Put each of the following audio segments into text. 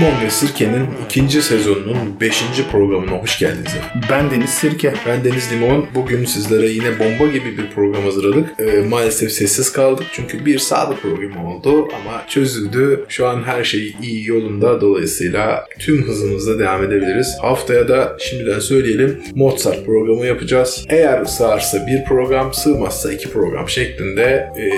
Limon ve Sirke'nin ikinci sezonunun beşinci programına hoş geldiniz. Ben Deniz Sirke. Ben Deniz Limon. Bugün sizlere yine bomba gibi bir program hazırladık. Ee, maalesef sessiz kaldık çünkü bir sağlık programı oldu ama çözüldü. Şu an her şey iyi yolunda dolayısıyla tüm hızımızla devam edebiliriz. Haftaya da şimdiden söyleyelim Mozart programı yapacağız. Eğer sığarsa bir program, sığmazsa iki program şeklinde e,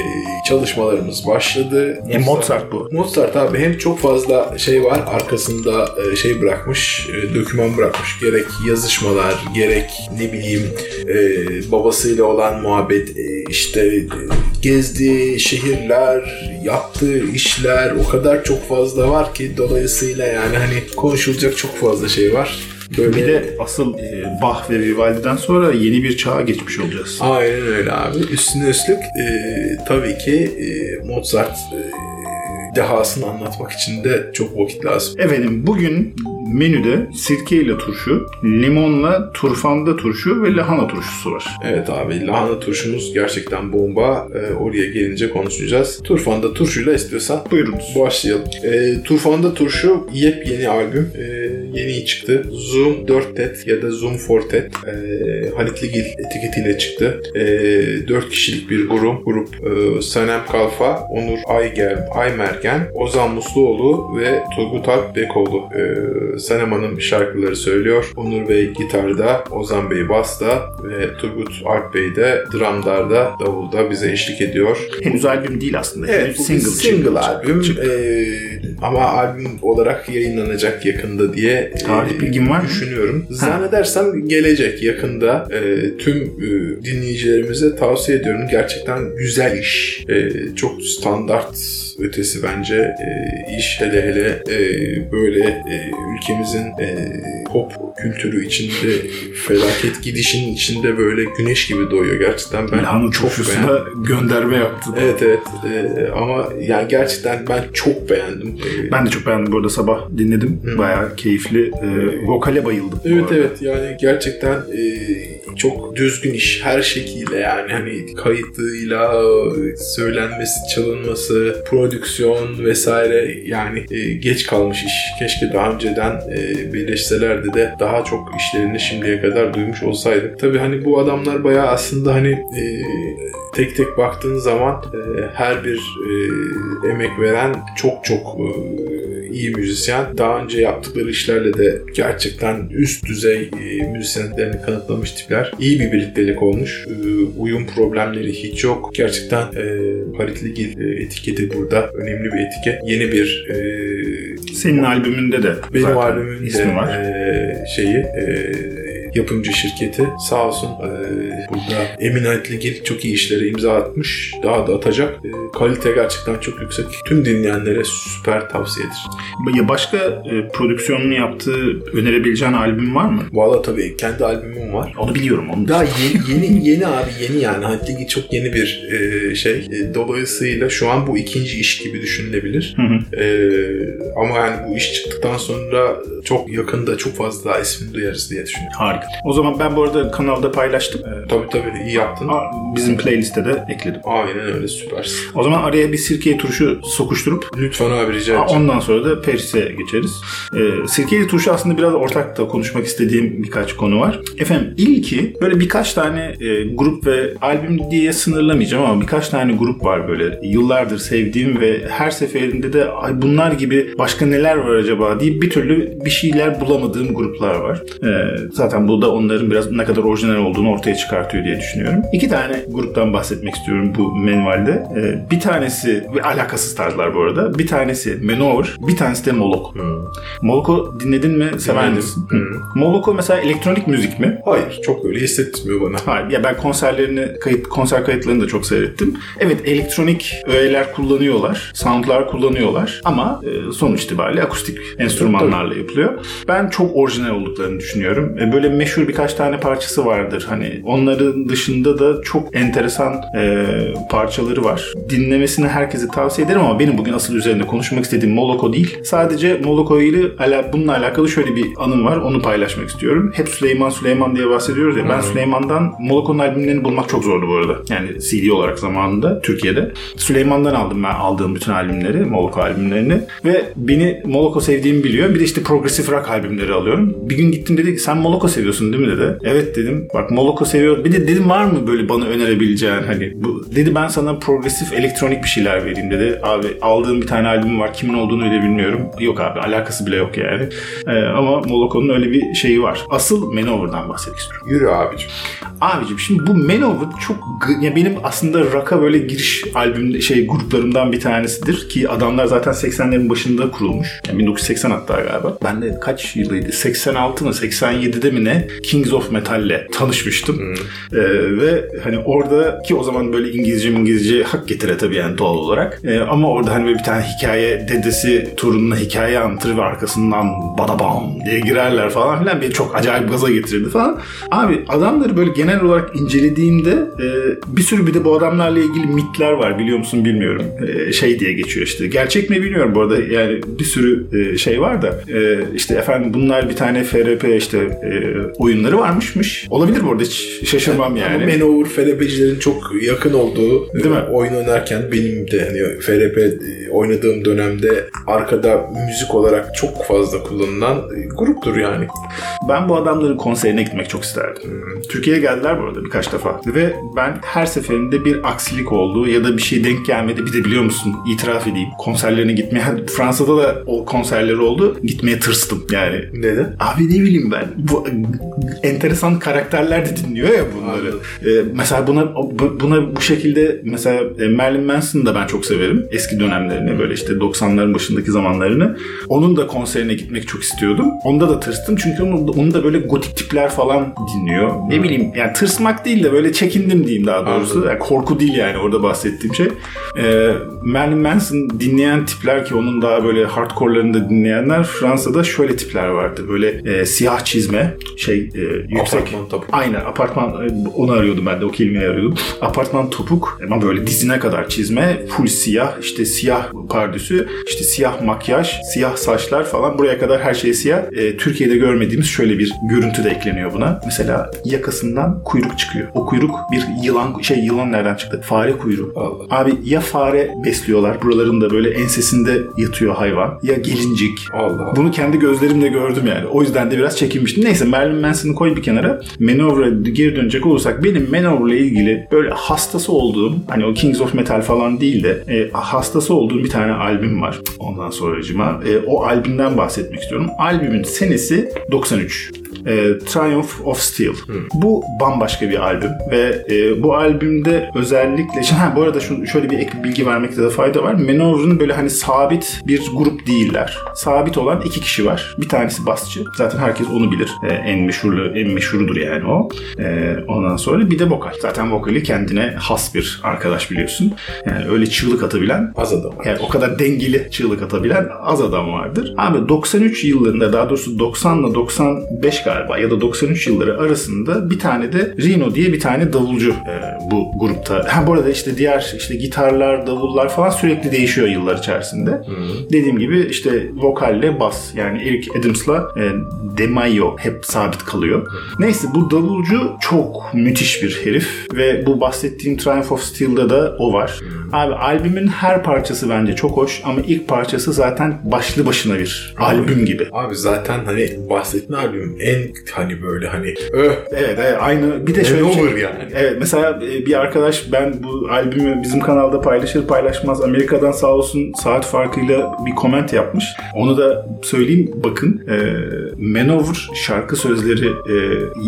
çalışmalarımız başladı. E, Mozart bu. Mozart abi hem çok fazla şey var arkasında e, şey bırakmış, e, doküman bırakmış. Gerek yazışmalar, gerek ne bileyim e, babasıyla olan muhabbet, işte gezdiği şehirler, yaptığı işler o kadar çok fazla var ki dolayısıyla yani hani konuşulacak çok fazla şey var. Böyle... Bir de asıl e, Bach ve Vivaldi'den sonra yeni bir çağa geçmiş olacağız. Aynen öyle abi. Üstüne üstlük e, tabii ki e, Mozart e, dehasını anlatmak için de çok vakit lazım. Efendim bugün menüde sirke ile turşu, limonla turfanda turşu ve lahana turşusu var. Evet abi lahana turşumuz gerçekten bomba. Ee, oraya gelince konuşacağız. Turfanda turşuyla istiyorsan buyurunuz. Başlayalım. Ee, turfanda turşu yepyeni albüm. Ee, yeni çıktı. Zoom 4 TET ya da Zoom 4 TET ee, Halit Ligil etiketiyle çıktı. Ee, 4 kişilik bir grup. Grup e, Sanem Kalfa, Onur Aygel, Aymergen, Ozan Musluoğlu ve Turgut Alp Bekoğlu. Ee, Sanem Hanım şarkıları söylüyor. Onur Bey gitarda, Ozan Bey basta ve Turgut Alp Bey de drumlarda, davulda bize eşlik ediyor. Henüz albüm değil aslında. Evet, single, single albüm. Ee, ama albüm olarak yayınlanacak yakında diye Tarih bilgin var mı? düşünüyorum. Ha. Zannedersem gelecek yakında. E, tüm e, dinleyicilerimize tavsiye ediyorum. Gerçekten güzel iş. E, çok standart ötesi bence e, iş hele hele e, böyle e, ülkemizin e, pop kültürü içinde felaket gidişin içinde böyle güneş gibi doğuyor gerçekten ben Lahana çok beğendim. gönderme yaptı. Evet evet e, ama yani gerçekten ben çok beğendim. E, ben de çok beğendim bu arada sabah dinledim. Hı. Bayağı keyifli. E, vokale bayıldım. Evet evet yani gerçekten e, çok düzgün iş her şekilde yani hani kayıtıyla söylenmesi, çalınması, prodüksiyon vesaire yani e, geç kalmış iş. Keşke daha önceden e, birleşselerdi de daha çok işlerini şimdiye kadar duymuş olsaydık. Tabii hani bu adamlar bayağı aslında hani e, tek tek baktığın zaman e, her bir e, emek veren çok çok e, iyi müzisyen. Daha önce yaptıkları işlerle de gerçekten üst düzey e, müzisyenlerini kanıtlamış tipler. İyi bir birliktelik olmuş. E, uyum problemleri hiç yok. Gerçekten Harit Ligil e, etiketi burada önemli bir etiket. Yeni bir senin albümünde de benim albümümde ismi var. Şeyi yapımcı şirketi sağ olsun e, burada Emin Haritligil çok iyi işlere imza atmış. Daha da atacak. E, kalite gerçekten çok yüksek. Tüm dinleyenlere süper tavsiyedir. Ya başka e, prodüksiyonunu yaptığı önerebileceğin albüm var mı? Valla tabii kendi albümüm var. Onu biliyorum. Onu Daha yeni, yeni, yeni abi yeni yani. Haritligil çok yeni bir e, şey. E, dolayısıyla şu an bu ikinci iş gibi düşünülebilir. Hı hı. E, ama yani bu iş çıktıktan sonra çok yakında çok fazla daha ismini duyarız diye düşünüyorum. Harika. O zaman ben bu arada kanalda paylaştım. Ee, tabii tabii iyi yaptın. Bizim playliste de ekledim. Aynen öyle süpersin. O zaman araya bir sirkeye turşu sokuşturup Lütfen abi rica ederim. Ondan sonra da Paris'e geçeriz. Ee, sirkeli turşu aslında biraz ortak da konuşmak istediğim birkaç konu var. Efendim ilki böyle birkaç tane e, grup ve albüm diye sınırlamayacağım ama birkaç tane grup var böyle yıllardır sevdiğim ve her seferinde de ay bunlar gibi başka neler var acaba diye bir türlü bir şeyler bulamadığım gruplar var. Ee, zaten bu da onların biraz ne kadar orijinal olduğunu ortaya çıkartıyor diye düşünüyorum. İki tane gruptan bahsetmek istiyorum bu menvalde. Ee, bir tanesi ve alakasız tarzlar bu arada. Bir tanesi Manowar, bir tanesi de Moloko. Hmm. Moloko dinledin mi? Sever misin? Hmm. Moloko mesela elektronik müzik mi? Hayır, çok öyle hissetmiyor bana. Hayır, ya ben konserlerini, kayıt, konser kayıtlarını da çok seyrettim. Evet, elektronik öğeler kullanıyorlar, soundlar kullanıyorlar ama e, sonuç itibariyle akustik enstrümanlarla yapılıyor. Ben çok orijinal olduklarını düşünüyorum. E, böyle meşhur birkaç tane parçası vardır. Hani onları Bunların dışında da çok enteresan e, parçaları var. Dinlemesini herkese tavsiye ederim ama benim bugün asıl üzerinde konuşmak istediğim Moloko değil. Sadece Moloko ile ala, bununla alakalı şöyle bir anım var. Onu paylaşmak istiyorum. Hep Süleyman Süleyman diye bahsediyoruz ya. Ben Hı-hı. Süleyman'dan Moloko'nun albümlerini bulmak çok zordu bu arada. Yani CD olarak zamanında Türkiye'de. Süleyman'dan aldım ben aldığım bütün albümleri, Moloko albümlerini. Ve beni Moloko sevdiğimi biliyor. Bir de işte progresif rock albümleri alıyorum. Bir gün gittim dedi sen Moloko seviyorsun değil mi dedi. Evet dedim. Bak Moloko seviyor. Bir de dedim var mı böyle bana önerebileceğin hani bu dedi ben sana progresif elektronik bir şeyler vereyim dedi. Abi aldığım bir tane albüm var. Kimin olduğunu bile bilmiyorum. Yok abi alakası bile yok yani. Ee, ama Moloko'nun öyle bir şeyi var. Asıl Manover'dan bahsetmek istiyorum. Yürü abicim. Abicim şimdi bu Manover çok ya benim aslında rock'a böyle giriş albüm şey gruplarımdan bir tanesidir ki adamlar zaten 80'lerin başında kurulmuş. Yani 1980 hatta galiba. Ben de kaç yılıydı? 86 mı 87'de mi ne Kings of Metal'le tanışmıştım. Hmm. Ee, ve hani orada ki o zaman böyle İngilizce İngilizce hak getire tabii yani doğal olarak. Ee, ama orada hani böyle bir tane hikaye dedesi torununa hikaye anlatır ve arkasından badabam diye girerler falan filan beni çok acayip gaza getirirdi falan. Abi adamları böyle genel olarak incelediğimde e, bir sürü bir de bu adamlarla ilgili mitler var biliyor musun bilmiyorum. E, şey diye geçiyor işte. Gerçek mi bilmiyorum bu arada yani bir sürü e, şey var da e, işte efendim bunlar bir tane FRP işte e, oyunları varmışmış. Olabilir bu arada hiç şaşırmam yani. Ama Manowar FRP'cilerin çok yakın olduğu Değil mi? oyun oynarken benim de hani FRP e, oynadığım dönemde arkada müzik olarak çok fazla kullanılan e, gruptur yani. Ben bu adamların konserine gitmek çok isterdim. Hmm. Türkiye'ye geldiler bu arada birkaç defa. Ve ben her seferinde bir aksilik oldu ya da bir şey denk gelmedi. Bir de biliyor musun itiraf edeyim konserlerine gitmeye Fransa'da da o konserleri oldu. Gitmeye tırstım yani. Neden? Abi ne bileyim ben. Bu enteresan karakterler de dinliyor ya bunları. Ee, mesela buna buna bu şekilde mesela e, Marilyn Manson'ı da ben çok severim. Eski dönemlerini böyle işte 90'ların başındaki zamanlarını. Onun da konserine gitmek çok istiyordum. Onda da tırstım çünkü onu, onu da böyle gotik tipler falan dinliyor. Ne bileyim yani tırsmak değil de böyle çekindim diyeyim daha doğrusu. Yani korku değil yani orada bahsettiğim şey. Ee, Marilyn Manson dinleyen tipler ki onun daha böyle hardcore'larını da dinleyenler Fransa'da şöyle tipler vardı. Böyle e, siyah çizme şey e, yüksek. Apartman topuk. Aynen apartman e, onu arıyordum ben de o kelimeyi arıyordum. Apartman topuk ama böyle dizine kadar çizme full siyah işte siyah pardüsü işte siyah makyaj siyah saçlar falan buraya kadar her şey siyah. E, Türkiye'de görmediğimiz şöyle bir görüntü de ekleniyor buna. Mesela yakasından kuyruk çıkıyor. O kuyruk bir yılan şey yılan nereden çıktı? Fare kuyruğu. Allah. Abi ya fare besliyorlar buralarında böyle ensesinde yatıyor hayvan ya gelincik. Allah. Bunu kendi gözlerimle gördüm yani. O yüzden de biraz çekinmiştim. Neyse Marilyn Manson'ı koy bir kenara. Manovr'a geri dönecek olursak benim Manovr'la ilgili böyle hastası olduğum hani o Kings of Metal falan değil de e, hastası olduğum bir tane albüm var. Ondan sonracıma e, o albümden bahsetmek istiyorum. Albümün senesi 93 Beijo. E, Triumph of Steel. Hmm. Bu bambaşka bir albüm ve e, bu albümde özellikle ha bu arada şunu, şöyle bir ek bilgi vermekte de fayda var. Manowar'ın böyle hani sabit bir grup değiller. Sabit olan iki kişi var. Bir tanesi basçı. Zaten herkes onu bilir. E, en meşhurlu en meşhurudur yani o. E, ondan sonra bir de vokal. Zaten vokali kendine has bir arkadaş biliyorsun. Yani öyle çığlık atabilen az adam. Yani o kadar dengeli çığlık atabilen az adam vardır. Abi 93 yıllarında daha doğrusu 90 ile 95 galiba ya da 93 yılları arasında bir tane de Rino diye bir tane davulcu e, bu grupta. Ha bu arada işte diğer işte gitarlar, davullar falan sürekli değişiyor yıllar içerisinde. Hmm. Dediğim gibi işte vokalle bas yani Eric Adams'la e, Demayo hep sabit kalıyor. Neyse bu davulcu çok müthiş bir herif ve bu bahsettiğim Triumph of Steel'da da o var. Hmm. Abi albümün her parçası bence çok hoş ama ilk parçası zaten başlı başına bir abi, albüm gibi. Abi zaten hani bahsettiğin albüm en hani böyle hani öh. Evet, evet aynı bir de şöyle ne şey, olur yani. Evet mesela e, bir arkadaş ben bu albümü bizim kanalda paylaşır paylaşmaz Amerika'dan sağ olsun saat farkıyla bir koment yapmış. Onu da söyleyeyim bakın. E, Manowar şarkı sözleri e,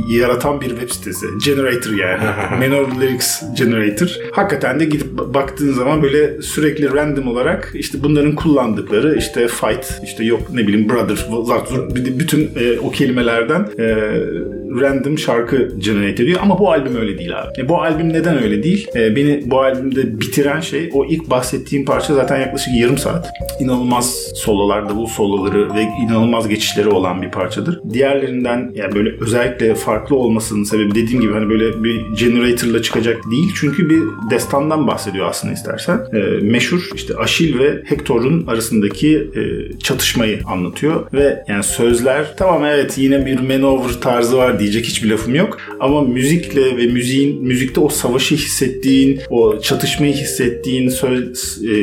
yaratan bir web sitesi. Generator yani. Manowar Lyrics Generator. Hakikaten de gidip baktığın zaman böyle sürekli random olarak işte bunların kullandıkları işte fight işte yok ne bileyim brother, zart, bütün e, o kelimelerden e, random şarkı generate ediyor ama bu albüm öyle değil abi. E, bu albüm neden öyle değil? E, beni bu albümde bitiren şey o ilk bahsettiğim parça zaten yaklaşık yarım saat. İnanılmaz sololar, davul soloları ve inanılmaz geçişleri olan bir parçadır. Diğerlerinden yani böyle özellikle farklı olmasının sebebi dediğim gibi hani böyle bir generator'la çıkacak değil. Çünkü bir destandan bahsediyor aslında istersen. E, meşhur işte Aşil ve Hector'un arasındaki e, çatışmayı anlatıyor ve yani sözler tamam evet yine bir Manowar tarzı var diyecek hiçbir lafım yok ama müzikle ve müziğin müzikte o savaşı hissettiğin, o çatışmayı hissettiğin söz, e,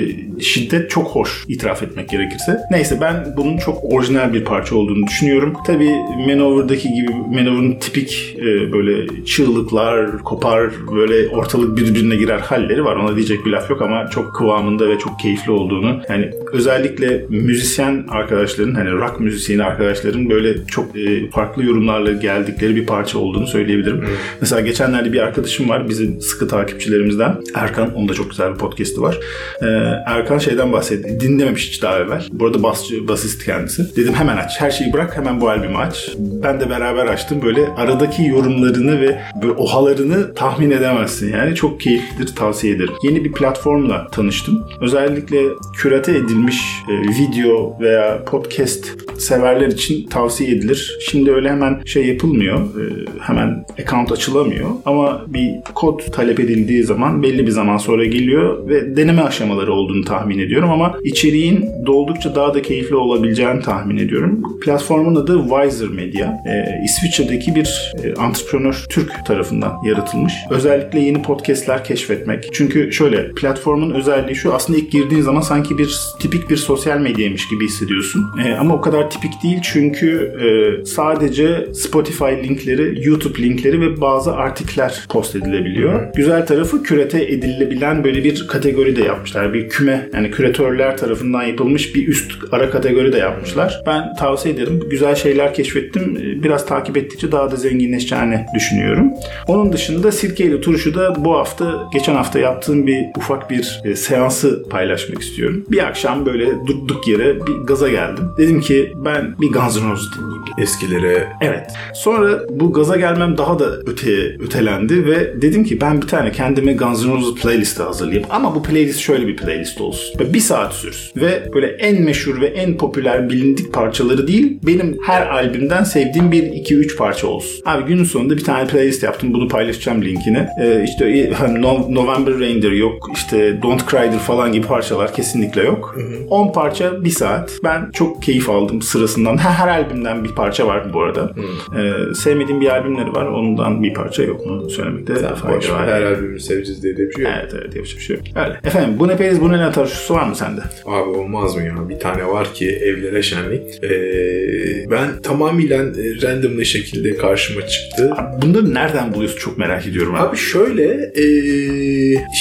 şiddet çok hoş itiraf etmek gerekirse. Neyse ben bunun çok orijinal bir parça olduğunu düşünüyorum. Tabi Manowar'daki gibi Manowar'ın tipik e, böyle çığlıklar, kopar, böyle ortalık birbirine girer halleri var. Ona diyecek bir laf yok ama çok kıvamında ve çok keyifli olduğunu yani özellikle müzisyen arkadaşların hani rock müzisyeni arkadaşların böyle çok e, farklı yorumlarla geldikleri bir parça olduğunu söyleyebilirim. Hmm. Mesela geçenlerde bir arkadaşım var bizim sıkı takipçilerimizden. Erkan. Onun da çok güzel bir podcast'i var. Ee, Erkan şeyden bahsetti. Dinlememiş hiç daha evvel. Bu arada basçı, basist kendisi. Dedim hemen aç. Her şeyi bırak hemen bu albümü aç. Ben de beraber açtım. Böyle aradaki yorumlarını ve böyle ohalarını tahmin edemezsin. Yani çok keyiflidir. Tavsiye ederim. Yeni bir platformla tanıştım. Özellikle kürate edilmiş e, video veya podcast severler için tavsiye edilir. Şimdi öyle hemen şey yapılmıyor. E, hemen account açılamıyor. Ama bir kod talep edildiği zaman belli bir zaman sonra geliyor ve deneme aşamaları olduğunu tahmin ediyorum ama içeriğin doldukça daha da keyifli olabileceğini tahmin ediyorum. Platformun adı Wiser Media. E, İsviçre'deki bir e, antreprenör Türk tarafından yaratılmış. Özellikle yeni podcastler keşfetmek. Çünkü şöyle platformun özelliği şu aslında ilk girdiğin zaman sanki bir tipik bir sosyal medyaymış gibi hissediyorsun. E, ama o kadar tipik değil çünkü e, sadece Spotify linkleri, YouTube linkleri ve bazı artikler post edilebiliyor. Güzel tarafı kürete edilebilen böyle bir kategori de yapmışlar. Bir küme yani küratörler tarafından yapılmış bir üst ara kategori de yapmışlar. Ben tavsiye ederim. Güzel şeyler keşfettim. Biraz takip ettikçe daha da zenginleşeceğini düşünüyorum. Onun dışında Sirkeyle Turşu da bu hafta geçen hafta yaptığım bir ufak bir e, seansı paylaşmak istiyorum. Bir akşam böyle durduk yere bir gaza geldim. Dedim ki ben bir Guns N' Roses dinleyeyim. Eskilere. Evet. Sonra bu gaza gelmem daha da öteye ötelendi ve dedim ki ben bir tane kendime Guns N' Roses playlisti hazırlayayım. Ama bu playlist şöyle bir playlist olsun. Ve bir saat sürsün. Ve böyle en meşhur ve en popüler bilindik parçaları değil benim her albümden sevdiğim bir iki üç parça olsun. Abi günün sonunda bir tane playlist yaptım. Bunu paylaşacağım linkini. Ee, işte e, hani November Rain'dir yok. işte Don't Cry'dir falan gibi parçalar kesinlikle yok. 10 parça bir saat. Ben çok keyif aldım sırasından. Her, her albümden bir parça var bu arada. Ee, sevmediğim bir albümleri var. Ondan bir parça yok mu söylemekte fayda var. Her albümü seveceğiz diye de bir şey yok. Evet evet yapacak bir şey yok. Öyle. Efendim bu ne periz bu ne latar şu var mı sende? Abi olmaz mı ya? Bir tane var ki evlere şenlik. Ee, ben tamamıyla randomlı şekilde karşıma çıktı. Abi bunları nereden buluyorsun çok merak ediyorum. Abi, abi şöyle e,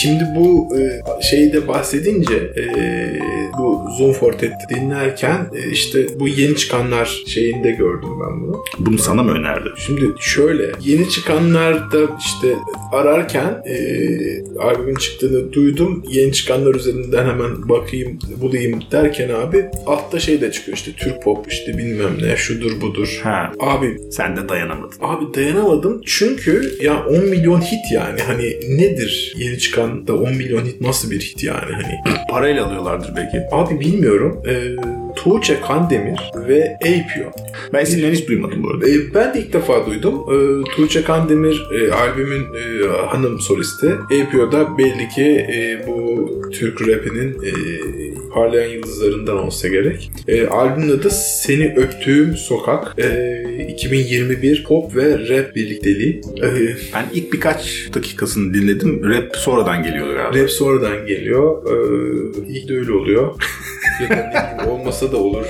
şimdi bu e, şeyi de bahsedince e, bu Zoom Fortet dinlerken e, işte bu yeni çıkanlar şeyinde gördüm ben bunu. Bunu sana mı önerdi? Şimdi şöyle yeni çıkanlar da işte ararken e, albümün çıktığını duydum. Yeni çıkanlar üzerinden hemen bakayım bulayım derken abi altta şey de çıkıyor işte Türk pop işte bilmem ne şudur budur. Ha. Abi sen de dayanamadın. Abi dayanamadım çünkü ya 10 milyon hit yani hani nedir yeni çıkan da 10 milyon hit nasıl bir hit yani hani. Parayla alıyorlardır belki. Abi bilmiyorum. Eee Tuğçe Kandemir ve Apio. Ben isimlerini hiç duymadım bu arada. E, ben de ilk defa duydum. E, Tuğçe Kandemir e, albümün e, hanım solisti. Apio da belli ki e, bu Türk rapinin e, parlayan yıldızlarından olsa gerek. E, albümün adı Seni Öptüğüm Sokak. E, 2021 pop ve rap birlikteliği. E, ben ilk birkaç dakikasını dinledim. Rap sonradan geliyor galiba. Rap sonradan geliyor. E, ilk de öyle oluyor. olmasa da olur.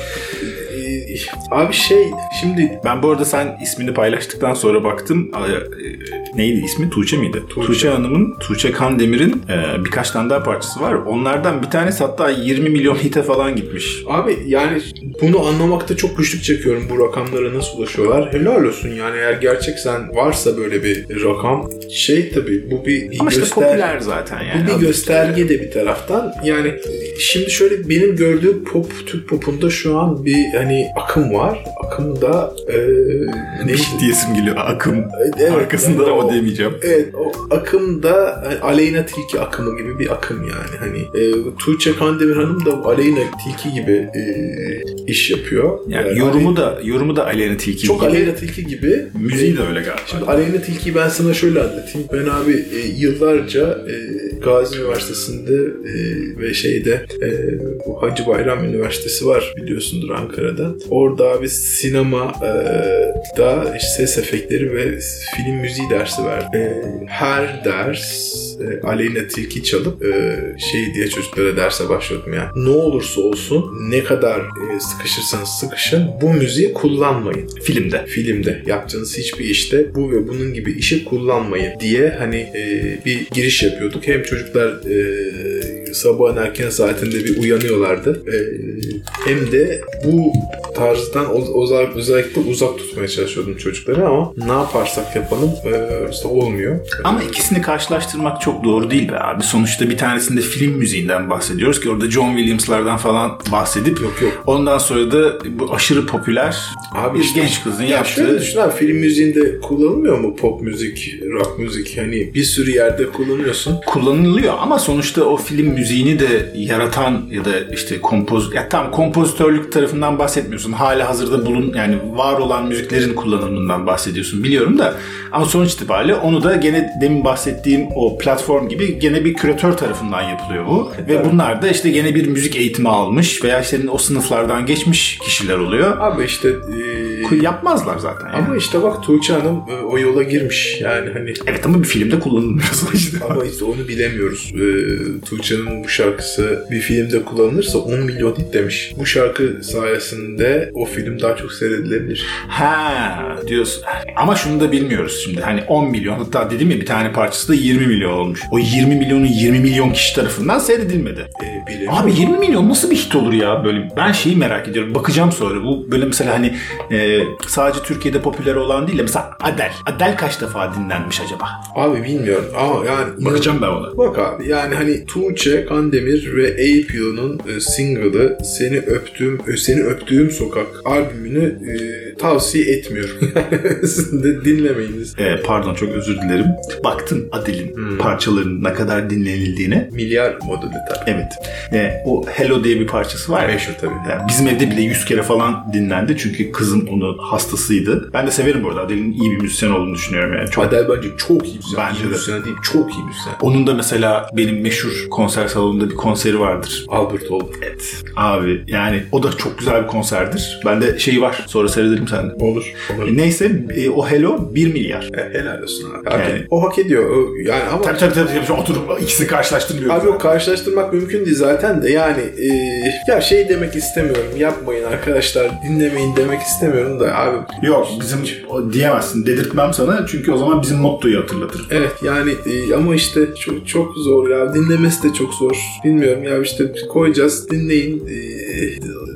Abi şey şimdi ben bu arada sen ismini paylaştıktan sonra baktım neydi ismi Tuğçe miydi? Tuğçe, Tuğçe Hanım'ın Tuğçe Kandemir'in e, birkaç tane daha parçası var. Onlardan bir tanesi hatta 20 milyon hite falan gitmiş. Abi yani bunu anlamakta çok güçlük çekiyorum bu rakamlara nasıl ulaşıyorlar. Helal olsun yani eğer gerçekten varsa böyle bir rakam şey tabii bu bir, bir Ama göster... işte popüler zaten yani. Bu bir gösterge de bir taraftan. Yani şimdi şöyle benim gördüğüm pop Türk popunda şu an bir hani akım var. akımda e, Ne diyesim geliyor akım. Evet, Arkasında yani ama o- demeyeceğim. Evet o akımda hani Aleyna Tilki akımı gibi bir akım yani. Hani e, Tuğçe Kandemir Hanım da Aleyna Tilki gibi e, iş yapıyor. Yani E, yorumu da yorumu da Aleyna Tilki çok gibi. Aleyna Tilki gibi. Müziği de öyle galiba. Şimdi Aleyna Tilki'yi ben sana şöyle anlatayım. Ben abi e, yıllarca e, Gazi Üniversitesi'nde e, ve şeyde e, bu Hacı Bayram Üniversitesi var biliyorsundur Ankara'da. Orada abi sinema e, da işte ses efektleri ve film müziği dersi verdi. E, her ders e, Aleyna Tilki çalıp e, şey diye çocuklara derse başladım ya. Ne olursa olsun ne kadar e, sıkışırsanız sıkışın bu müziği kullanmayın Filmde. filmde yaptığınız hiçbir işte bu ve bunun gibi işi kullanmayın diye hani e, bir giriş yapıyorduk. Hem çocuklar e, sabahın erken saatinde bir uyanıyorlardı. E, hem de bu tarzdan o- özel- özellikle uzak tutmaya çalışıyordum çocukları ama ne yaparsak yapalım e, işte olmuyor. Ama ikisini karşılaştırmak çok doğru değil be abi. Sonuçta bir tanesinde film müziğinden bahsediyoruz ki orada John Williams'lardan falan bahsedip Yok yok. ondan sonra da bu aşırı popüler Abi bir işte- genç kızın Ya yaptığı şöyle düşün abi film müziğinde kullanılmıyor mu pop müzik, rock müzik? Hani bir sürü yerde kullanıyorsun. kullanılıyor ama sonuçta o film müziğini de yaratan ya da işte kompoz ya tam kompozitörlük tarafından bahsetmiyorsun. Hala hazırda bulun yani var olan müziklerin kullanımından bahsediyorsun biliyorum da ama sonuç itibariyle onu da gene demin bahsettiğim o platform gibi gene bir küratör tarafından yapılıyor bu. Ve bunlar da işte gene bir müzik eğitimi almış veya işte o sınıflardan geçmiş kişiler oluyor. Abi işte e, Yapmazlar zaten. yani. Ama işte bak Tuğçe Hanım e, o yola girmiş yani hani Evet ama bir filmde kullanılmıyor sonuçta. ama işte onu bilemiyoruz. Ee, Tuğçe'nin bu şarkısı bir filmde kullanılırsa 10 milyon hit demiş. Bu şarkı sayesinde o film daha çok seyredilebilir. Ha diyorsun. Ama şunu da bilmiyoruz şimdi. Hani 10 milyon hatta dedim ya bir tane parçası da 20 milyon olmuş. O 20 milyonun 20 milyon kişi tarafından seyredilmedi. Bilemiyorum. Abi 20 milyon nasıl bir hit olur ya böyle? Ben şeyi merak ediyorum. Bakacağım sonra. Bu böyle mesela hani e, sadece Türkiye'de popüler olan değil de mesela Adele. Adele kaç defa dinlenmiş acaba? Abi bilmiyorum ama yani Bakacağım ben ona. Bak abi yani hani Tuğçe, Kandemir ve Yıl'ın e, single'ı Seni Öptüğüm Ö, Seni Öptüğüm Sokak albümünü e, tavsiye etmiyorum. Sizin de dinlemeyiniz. E, pardon çok özür dilerim. Baktım Adele'in parçalarının ne kadar dinlenildiğine. Milyar modeli tabii. Evet. E, o Hello diye bir parçası var. Meşhur tabii. Yani bizim evde bile 100 kere falan dinlendi. Çünkü kızım onun hastasıydı. Ben de severim bu arada. Adele'in iyi bir müzisyen olduğunu düşünüyorum yani. Çok Adele bence çok iyi müzisyen. Bence iyi de. müzisyen değil, çok iyi müzisyen. onun da mesela benim meşhur konser salonunda bir konseri vardır. Albert oldu. Evet. Abi yani o da çok güzel bir konserdir. Bende şeyi var. Sonra seyredelim sende. Olur. Olur. E, neyse e, o Hello 1 milyar. E, helal olsun abi. Yani- O hak ediyor. O, yani ama Tabii tabii tabii. tabii. Oturup ikisini karşılaştırmıyoruz. Abi yok karşılaştırmak mümkün değil zaten de yani e, ya şey demek istemiyorum yapmayın arkadaşlar dinlemeyin demek istemiyorum da abi Yok bizim o diyemezsin. Dedirtmem sana. Çünkü o zaman bizim mottoyu hatırlatır. Evet yani e, ama işte çok çok zor ya dinlemesi de çok zor bilmiyorum ya işte koyacağız dinleyin E,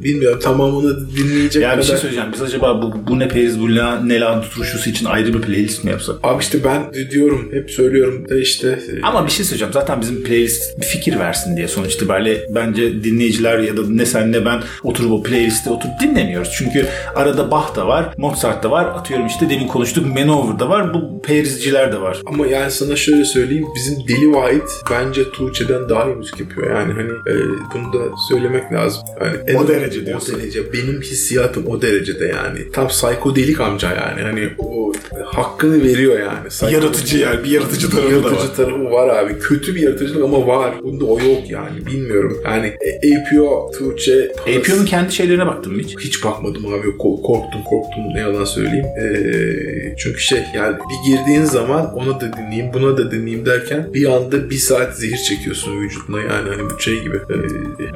bilmiyorum tamamını dinleyecek Ya bir kadar şey söyleyeceğim. Biz acaba bu, bu ne periz bu la, ne la turşusu için ayrı bir playlist mi yapsak? Abi işte ben diyorum hep söylüyorum da işte e, Ama bir şey söyleyeceğim. Zaten bizim playlist bir fikir versin diye. Sonuç itibariyle bence dinleyiciler ya da ne sen ne ben oturup o playlistte oturup dinlemiyoruz. Çünkü arada Bach da var, Mozart da var. Atıyorum işte demin konuştuk Manowar da var. Bu perizciler de var. Ama yani sana şöyle söyleyeyim bizim Deli White bence Tuğçe'den daha iyi müzik yapıyor. Yani hani e, bunu da söylemek lazım. Yani en- O derece diyorsun. O derece. Benim hissiyatım o derecede yani. Tam psikodelik amca yani. Hani o hakkını veriyor yani. Psycho- Yaratıcı yani bir yaratıcı tarafı da var. Yaratıcı tarafı var abi. Kötü bir yaratıcılık ama var. Bunda o yok yani. Bilmiyorum. Yani e, APO, Tuğçe... APO'nun kendi şeylerine baktın mı hiç? Hiç bakmadım abi. Ko- korktum korktum ne yalan söyleyeyim. Ee, çünkü şey yani bir girdiğin zaman ona da dinleyeyim buna da dinleyeyim derken bir anda bir saat zehir çekiyorsun vücuduna yani hani bu şey gibi. Ee,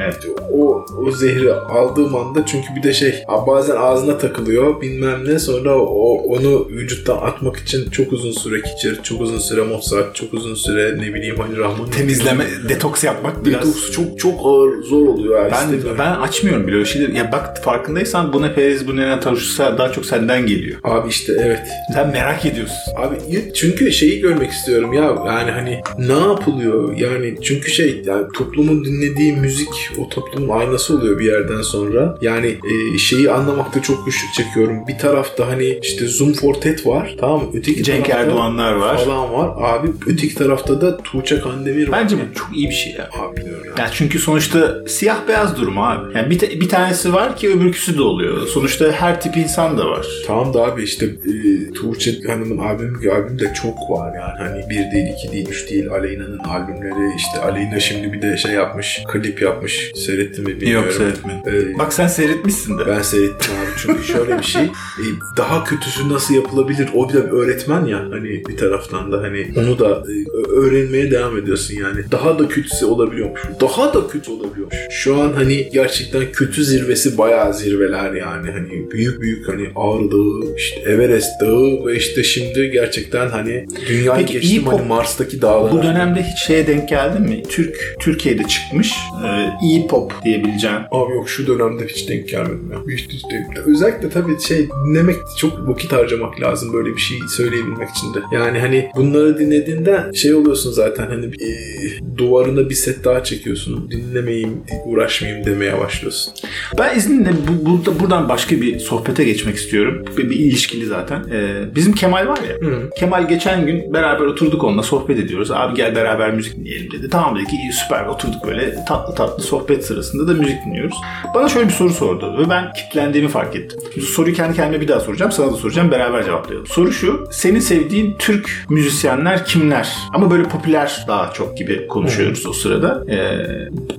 Evet. o, o zehri aldığım anda çünkü bir de şey bazen ağzına takılıyor bilmem ne sonra o, onu vücuttan atmak için çok uzun süre kicir, çok uzun süre Mozart, çok uzun süre ne bileyim hani Rahman. Temizleme, detoks yapmak biraz... Detoks çok çok ağır zor oluyor. Ben İstemiyorum. ben açmıyorum bile öyle şeyleri. Ya bak farkındaysan bu ne periz bu ne turşusu daha çok senden geliyor. Abi işte evet. Sen merak ediyorsun. Abi çünkü şeyi görmek istiyorum ya yani hani ne yapılıyor yani çünkü şey yani toplumun dinlediği müzik o toplumun aynası oluyor bir yerden sonra yani e, şeyi anlamakta çok güçlük çekiyorum. Bir tarafta hani işte Zoom Fortet var tamam mı? Öteki Cenk Erdoğanlar var. Falan var. Abi öteki tarafta da Tuğçe Kandemir var. Bence bu çok iyi bir şey ya. Abi bilmiyorum ya. Yani çünkü sonuçta siyah beyaz durumu abi. Yani bir, bir tanesi var ki öbürküsü de oluyor. Sonuçta her tip insan da var. Tamam da abi işte e, Tuğçe Hanım'ın albüm albüm de çok var yani. Hani bir değil, iki değil, üç değil. Aleyna'nın albümleri işte Aleyna şimdi bir de şey yapmış, klip yapmış. Seyrettin mi bilmiyorum. Yok seyretmedim. E, Bak sen seyretmişsin de. ben seyrettim abi çünkü şöyle bir şey e, daha kötüsü nasıl yapılabilir? O bir de bir öğretmen ya hani bir taraftan da hani onu da e, öğrenmeye devam ediyorsun yani. Daha da kötüsü olabiliyormuş. Daha da kötü olabiliyormuş. Şu an hani gerçekten kötü zirvesi bayağı zirveler yani. Hani büyük büyük hani Ağrı Dağı işte Everest Dağı ve işte şimdi gerçekten hani dünyayı Peki, geçtim hani Mars'taki dağlara. Bu dönemde hiç şeye denk geldin mi? Türk Türkiye'de çıkmış e, iyi pop diyebileceğin. Abi yok şu dönemde hiç denk gelmedim ya. Hiç, Özellikle tabii şey dinlemek çok vakit harcamak lazım böyle bir şey söyleyebilmek için de. Yani hani bunları dinlediğinde şey oluyorsun zaten hani e, duvarına bir set daha çekiyorsun. Dinlemeyeyim, uğraşmayayım demeye başlıyorsun. Ben izninle bu, burada, buradan başka bir sohbete geçmek istiyorum. Bir, bir ilişkili zaten. E, bizim Kemal var ya. Hı. Kemal geçen gün beraber oturduk onunla sohbet ediyoruz. Abi gel beraber müzik dinleyelim dedi. Tamam dedik iyi süper oturduk böyle tatlı tatlı sohbet sırasında da müzik dinliyoruz. Bana şöyle bir soru sordu ve ben kitlendiğimi fark ettim. Şimdi soruyu kendi kendime bir daha soracağım. Sana da soracağım. Beraber cevaplayalım. Soru şu. Senin sevdiğin Türk müzisyenler kimler? Ama böyle popüler daha çok gibi konuşuyoruz o sırada. Ee,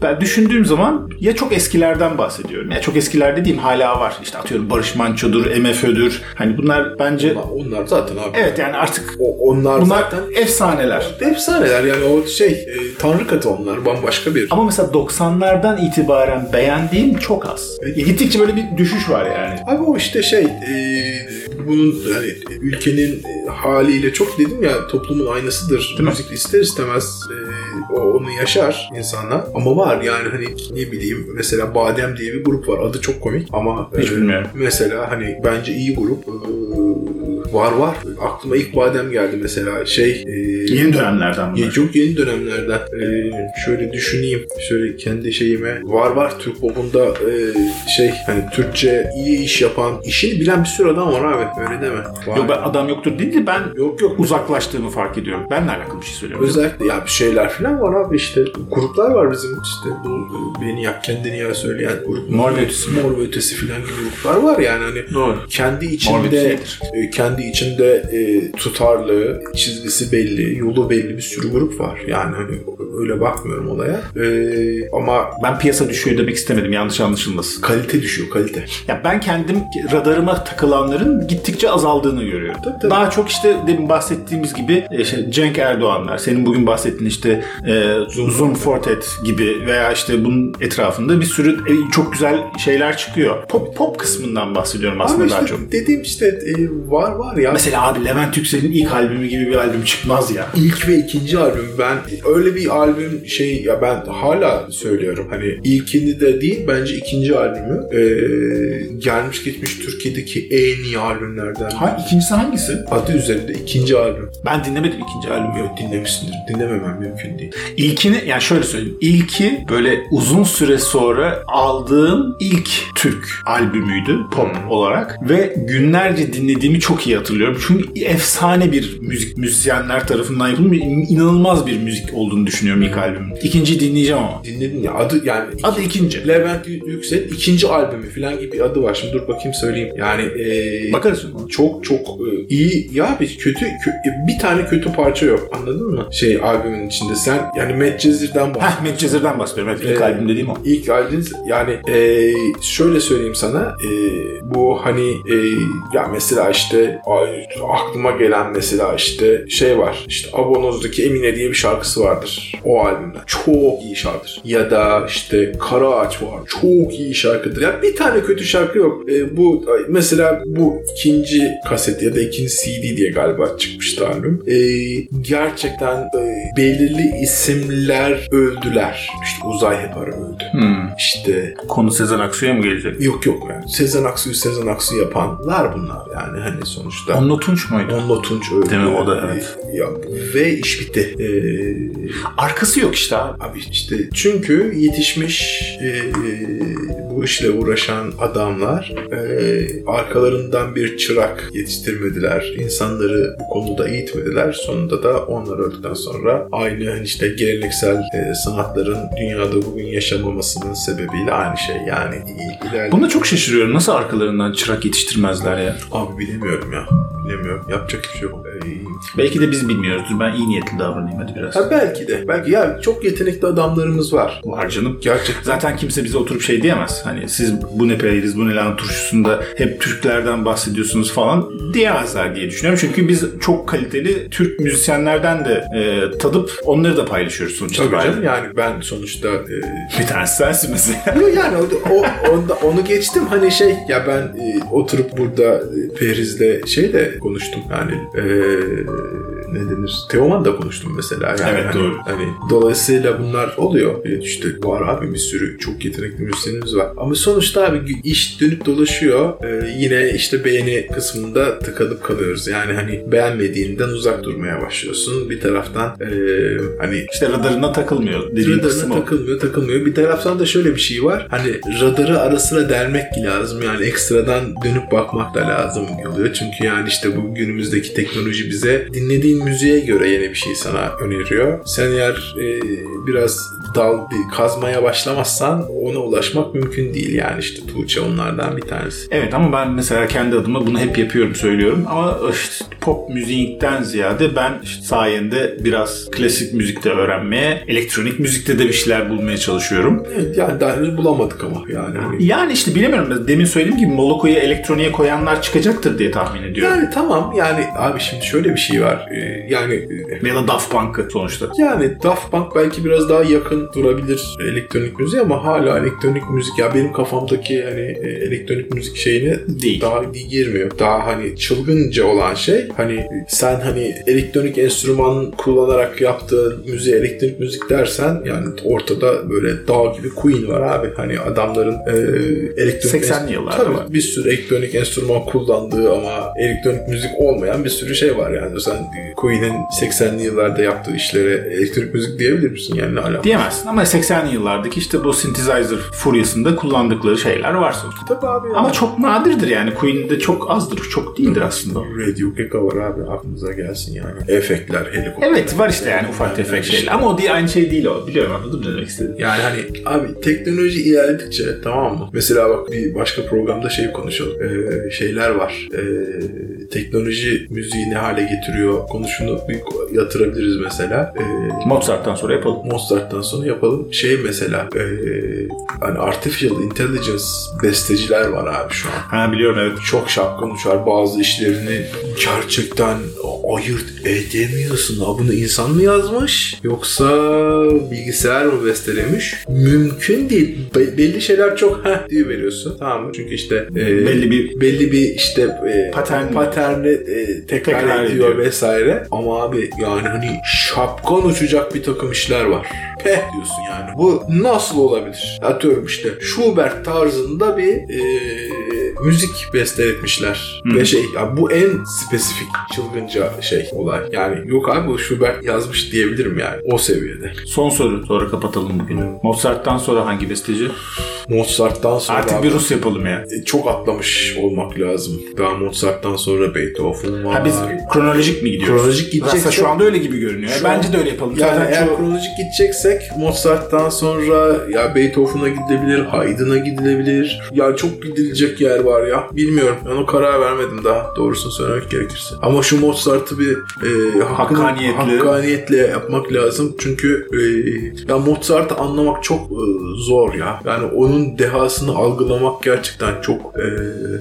ben düşündüğüm zaman ya çok eskilerden bahsediyorum. Ya çok eskiler dediğim hala var. İşte atıyorum Barış Manço'dur, MFÖ'dür. Hani bunlar bence... Ama onlar zaten abi. Evet yani artık O, onlar bunlar zaten efsaneler. efsaneler yani o şey e, tanrı katı onlar bambaşka bir. Ama mesela 90'lardan itibaren beğendiğim çok az. E, Gittikçe böyle bir düşüş var yani. Abi o işte şey e, bunun yani ülkenin e, haliyle çok dedim ya toplumun aynasıdır. Değil mi? Müzik ister istemez e, o onu yaşar insanlar. Ama var yani hani ne bileyim mesela Badem diye bir grup var. Adı çok komik ama Hiç bilmiyorum. mesela hani bence iyi grup. E, var var. Aklıma ilk Badem geldi mesela şey e, Yeni dönemlerden ya çok yeni dönemlerden Ee, şöyle düşüneyim şöyle kendi şeyime var var Türk popunda e, şey hani Türkçe iyi iş yapan işini bilen bir sürü adam var abi öyle deme var. Yok ben adam yoktur değil de ben yok yok uzaklaştığımı fark ediyorum. Benle alakalı bir şey söylüyorum. özellikle ya bir şeyler falan var abi işte gruplar var bizim işte bu e, beni yak kendini ya söyleyen grup Mor ve Ötesi. Mor ve Ötesi falan gibi gruplar var yani hani Doğru. kendi içinde Ötesi'dir. Kendi içinde e, tutarlı, çizgisi belli, yolu belli bir sürü grup var. Yani hani öyle bakmıyorum olaya. E, ama Ben piyasa düşüyor demek istemedim yanlış anlaşılmasın. kalite düşüyor kalite. Ya ben kendim radarıma takılanların gittikçe azaldığını görüyorum. Tabii, tabii. Daha çok işte demin bahsettiğimiz gibi işte Cenk Erdoğanlar, senin bugün bahsettiğin işte e, Zoom Fortet gibi veya işte bunun etrafında bir sürü e, çok güzel şeyler çıkıyor. Pop pop kısmından bahsediyorum aslında daha işte çok. dediğim işte e, var var ya. Mesela abi Levent Yüksel'in ilk albümü gibi bir albüm çıkmaz ya. İlk ve ikinci albüm ben öyle bir albüm şey ya ben hala söylüyorum hani ilkini de değil bence ikinci albümü e, gelmiş geçmiş Türkiye'deki en iyi albümlerden. Ha, ikincisi hangisi? Adı üzerinde ikinci albüm. Ben dinlemedim ikinci albümü. Yok dinlemişsindir. Dinlememem mümkün değil. İlkini yani şöyle söyleyeyim. İlki böyle uzun süre sonra aldığım ilk Türk albümüydü pop olarak ve günlerce dinlediğimi çok iyi hatırlıyorum. Çünkü efsane bir müzik müzisyenler tarafından yapılmış inanılmaz bir müzik olduğunu düşünüyorum ilk albümün. İkinciyi dinleyeceğim ama. Dinledin ya adı yani Adı ikinci. Levent Yüksel ikinci albümü falan gibi bir adı var. Şimdi dur bakayım söyleyeyim. Yani e, Bakarız çok çok e, iyi ya bir kötü kö- bir tane kötü parça yok. Anladın mı? Şey albümün içinde sen yani Medcezir'den bahsediyorsun. Heh Medcezir'den bahsediyorum. Evet, ilk Ee, albüm dediğim o. İlk albüm yani e, şöyle söyleyeyim sana e, bu hani e, ya mesela işte aklıma gelen mesela işte şey var. İşte Abonoz'daki Emine diye bir şarkısı vardır o albümden çok iyi şarkıdır. Ya da işte Kara Ağaç var. Çok iyi şarkıdır. Ya bir tane kötü şarkı yok. E, bu mesela bu ikinci kaset ya da ikinci CD diye galiba çıkmıştı albüm. E, gerçekten e, belirli isimler öldüler. İşte Uzay Hepar öldü. Hmm. işte Konu Sezen Aksu'ya mı gelecek? yok yok. Yani Sezen Aksu'yu Sezen Aksu yapanlar bunlar. Yani hani sonuçta sonuçta. Onunla Tunç muydu? Onunla Tunç öldü. Değil mi? O da evet. Ya, ve iş bitti. Ee, Arkası yok işte abi. Abi işte çünkü yetişmiş e, bu işle uğraşan adamlar e, arkalarından bir çırak yetiştirmediler. İnsanları bu konuda eğitmediler. Sonunda da onlar öldükten sonra aynı hani işte geleneksel e, sanatların dünyada bugün yaşamamasının sebebiyle aynı şey. Yani ileride... Buna çok şaşırıyorum. Nasıl arkalarından çırak yetiştirmezler ya? Abi bilemiyorum ya. Bilemiyorum. Yapacak hiçbir şey yok. Belki de biz bilmiyoruzdur. Ben iyi niyetli davranayım hadi biraz. ha belki de. Belki ya çok yetenekli adamlarımız var. Var canım. Gerçekten. Zaten kimse bize oturup şey diyemez. Hani siz bu ne peyriz, bu ne lan turşusunda hep Türklerden bahsediyorsunuz falan diyemezler diye düşünüyorum. Çünkü biz çok kaliteli Türk müzisyenlerden de e, tadıp onları da paylaşıyoruz sonuç Tabii canım yani ben sonuçta e, Bir tanesi sensin mesela. Yok yani o, o onda, onu geçtim hani şey ya ben e, oturup burada e, Periz'le şeyle konuştum yani e, 对对 ne denir Teoman'da konuştum mesela yani Evet, hani, doğru. hani dolayısıyla bunlar oluyor E, işte var abi bir sürü çok yetenekli müzisyenimiz var ama sonuçta abi iş dönüp dolaşıyor E, yine işte beğeni kısmında tıkanıp kalıyoruz yani hani beğenmediğinden uzak durmaya başlıyorsun bir taraftan e, hani İşte radarına takılmıyor Radarına o. takılmıyor takılmıyor. Bir taraftan da şöyle bir şey var. Hani radarı ara sıra delmek lazım. Yani ekstradan dönüp bakmak da lazım oluyor. Çünkü yani işte bu günümüzdeki teknoloji bize dinlediğin müziğe göre yeni bir şey sana öneriyor. Sen eğer e, biraz dal kazmaya başlamazsan ona ulaşmak mümkün değil. Yani işte Tuğçe onlardan bir tanesi. Evet ama ben mesela kendi adıma bunu hep yapıyorum söylüyorum ama işte pop müzikten ziyade ben işte sayende biraz klasik müzikte öğrenmeye, elektronik müzikte de bir şeyler bulmaya çalışıyorum. Evet, yani daha henüz bulamadık ama yani. Hani Yani işte bilemiyorum. Demin söylediğim gibi Moloko'yu elektroniğe koyanlar çıkacaktır diye tahmin ediyorum. yani tamam yani abi şimdi şöyle bir şey var. Ee, yani e, Ya da Daft Punk'ı sonuçta. Yani Daft Punk belki biraz daha yakın durabilir elektronik müziğe ama hala elektronik müzik ya benim kafamdaki hani e, elektronik müzik şeyine Değil. daha girmiyor. Daha hani çılgınca olan şey hani sen hani elektronik enstrüman kullanarak yaptığın müziğe elektronik müzik dersen yani ortada böyle dağ gibi Queen var abi. Hani adamların e, elektronik 80'li yıllarda Tabii, var. bir sürü elektronik enstrüman kullandığı ama elektronik müzik olmayan bir sürü şey var yani. Sen Queen'in 80'li yıllarda yaptığı işlere elektronik müzik diyebilir misin yani ne alaka? Diyemezsin ama 80'li yıllardaki işte bu synthesizer furyasında kullandıkları şeyler var sonuçta. Tabii abi. ya. Ama çok nadirdir yani. Queen'de çok azdır, çok değildir aslında. Radio Gaga var abi aklınıza gelsin yani. Efektler, helikopter. Evet var işte yani ufak tefek şeyler. Ama o diye aynı şey değil o. Biliyorum ne demek istediğimi. Yani hani abi teknoloji ilerledikçe tamam mı? Mesela bak bir başka programda şey konuşalım. Ee, şeyler var. Ee, teknoloji müziği ne hale getiriyor konusunu bir yatırabiliriz mesela. Ee, Mozart'tan sonra yapalım. Mozart'tan sonra yapalım. Şey mesela e, hani artificial intelligence besteciler var abi şu an. Ha biliyorum evet. Çok şapkan uçar bazı işlerini gerçekten ayırt edemiyorsun. Ha bunu insan mı yazmış yoksa bilgisayar mı bestelemiş? Mümkün değil. Be- belli şeyler çok heh diye veriyorsun. Tamam mı? Çünkü işte e, Belli bir- belli bir işte e, Patern- paterni e, tekrar, Tekrar ediyor, ediyor. vesaire. Ama abi yani hani şapkan uçacak bir takım işler var. Peh diyorsun yani. Bu nasıl olabilir? Atıyorum işte Schubert tarzında bir e, müzik besteletmişler. Hı. Ve şey ya bu en spesifik çılgınca şey olay. Yani yok abi bu Schubert yazmış diyebilirim yani o seviyede. Son soru. Sonra kapatalım bugünü. Mozart'tan sonra hangi besteci? Mozart'tan sonra Artık abi, bir Rus yapalım ya. e, çok atlamış olmak lazım. Daha Mozart'tan sonra Beethoven var. Ha biz kronolojik mi gidiyoruz? Kronolojik gideceksek- Aslında şu anda öyle gibi görünüyor. Şu Bence an- de öyle yapalım. Yani Zaten eğer çoğu- kronolojik gideceksek Mozart'tan sonra ya Beethoven'a gidilebilir, Haydn'a gidilebilir. Ya çok gidilecek yer var ya. Bilmiyorum. Ben o karar vermedim daha doğrusunu söylemek gerekirse. Ama şu Mozart'ı bir e, hakkını- Hakkaniyetle. hakkaniyetle yapmak lazım. Çünkü e, ya Mozart'ı anlamak çok e, zor ya. Yani onun dehasını algılamak gerçekten çok e,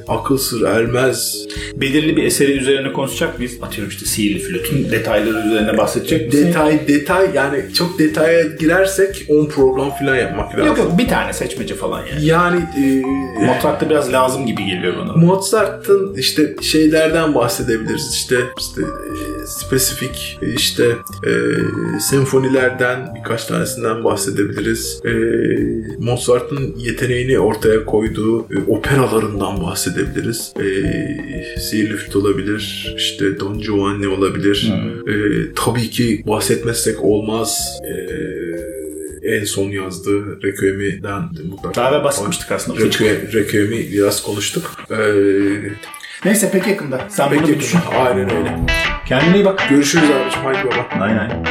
akıl sır ermez. belirli bir eseri üzerine konuşacak mıyız? Atıyorum işte sihirli flütün detayları üzerine bahsedecek misin? Detay detay yani çok detaya girersek 10 program falan yapmak lazım. Yok yok bir tane seçmece falan yani. Yani e, Mozart'ta biraz lazım gibi gibi geliyor bana. Mozart'ın işte şeylerden bahsedebiliriz. İşte işte e, spesifik işte e, senfonilerden birkaç tanesinden bahsedebiliriz. E, Mozart'ın yeteneğini ortaya koyduğu e, operalarından bahsedebiliriz. E, Sihirli Flüt olabilir. işte Don Giovanni olabilir. E, tabii ki bahsetmezsek olmaz. E, en son yazdığı Requiem'den mutlaka. Daha da basmıştık aslında. Requiem, Requiem'i biraz konuştuk. Ee, Neyse pek yakında. Sen bunu peki bir düşün. Aynen öyle. Kendine iyi bak. Görüşürüz abiciğim. Haydi baba. Aynen.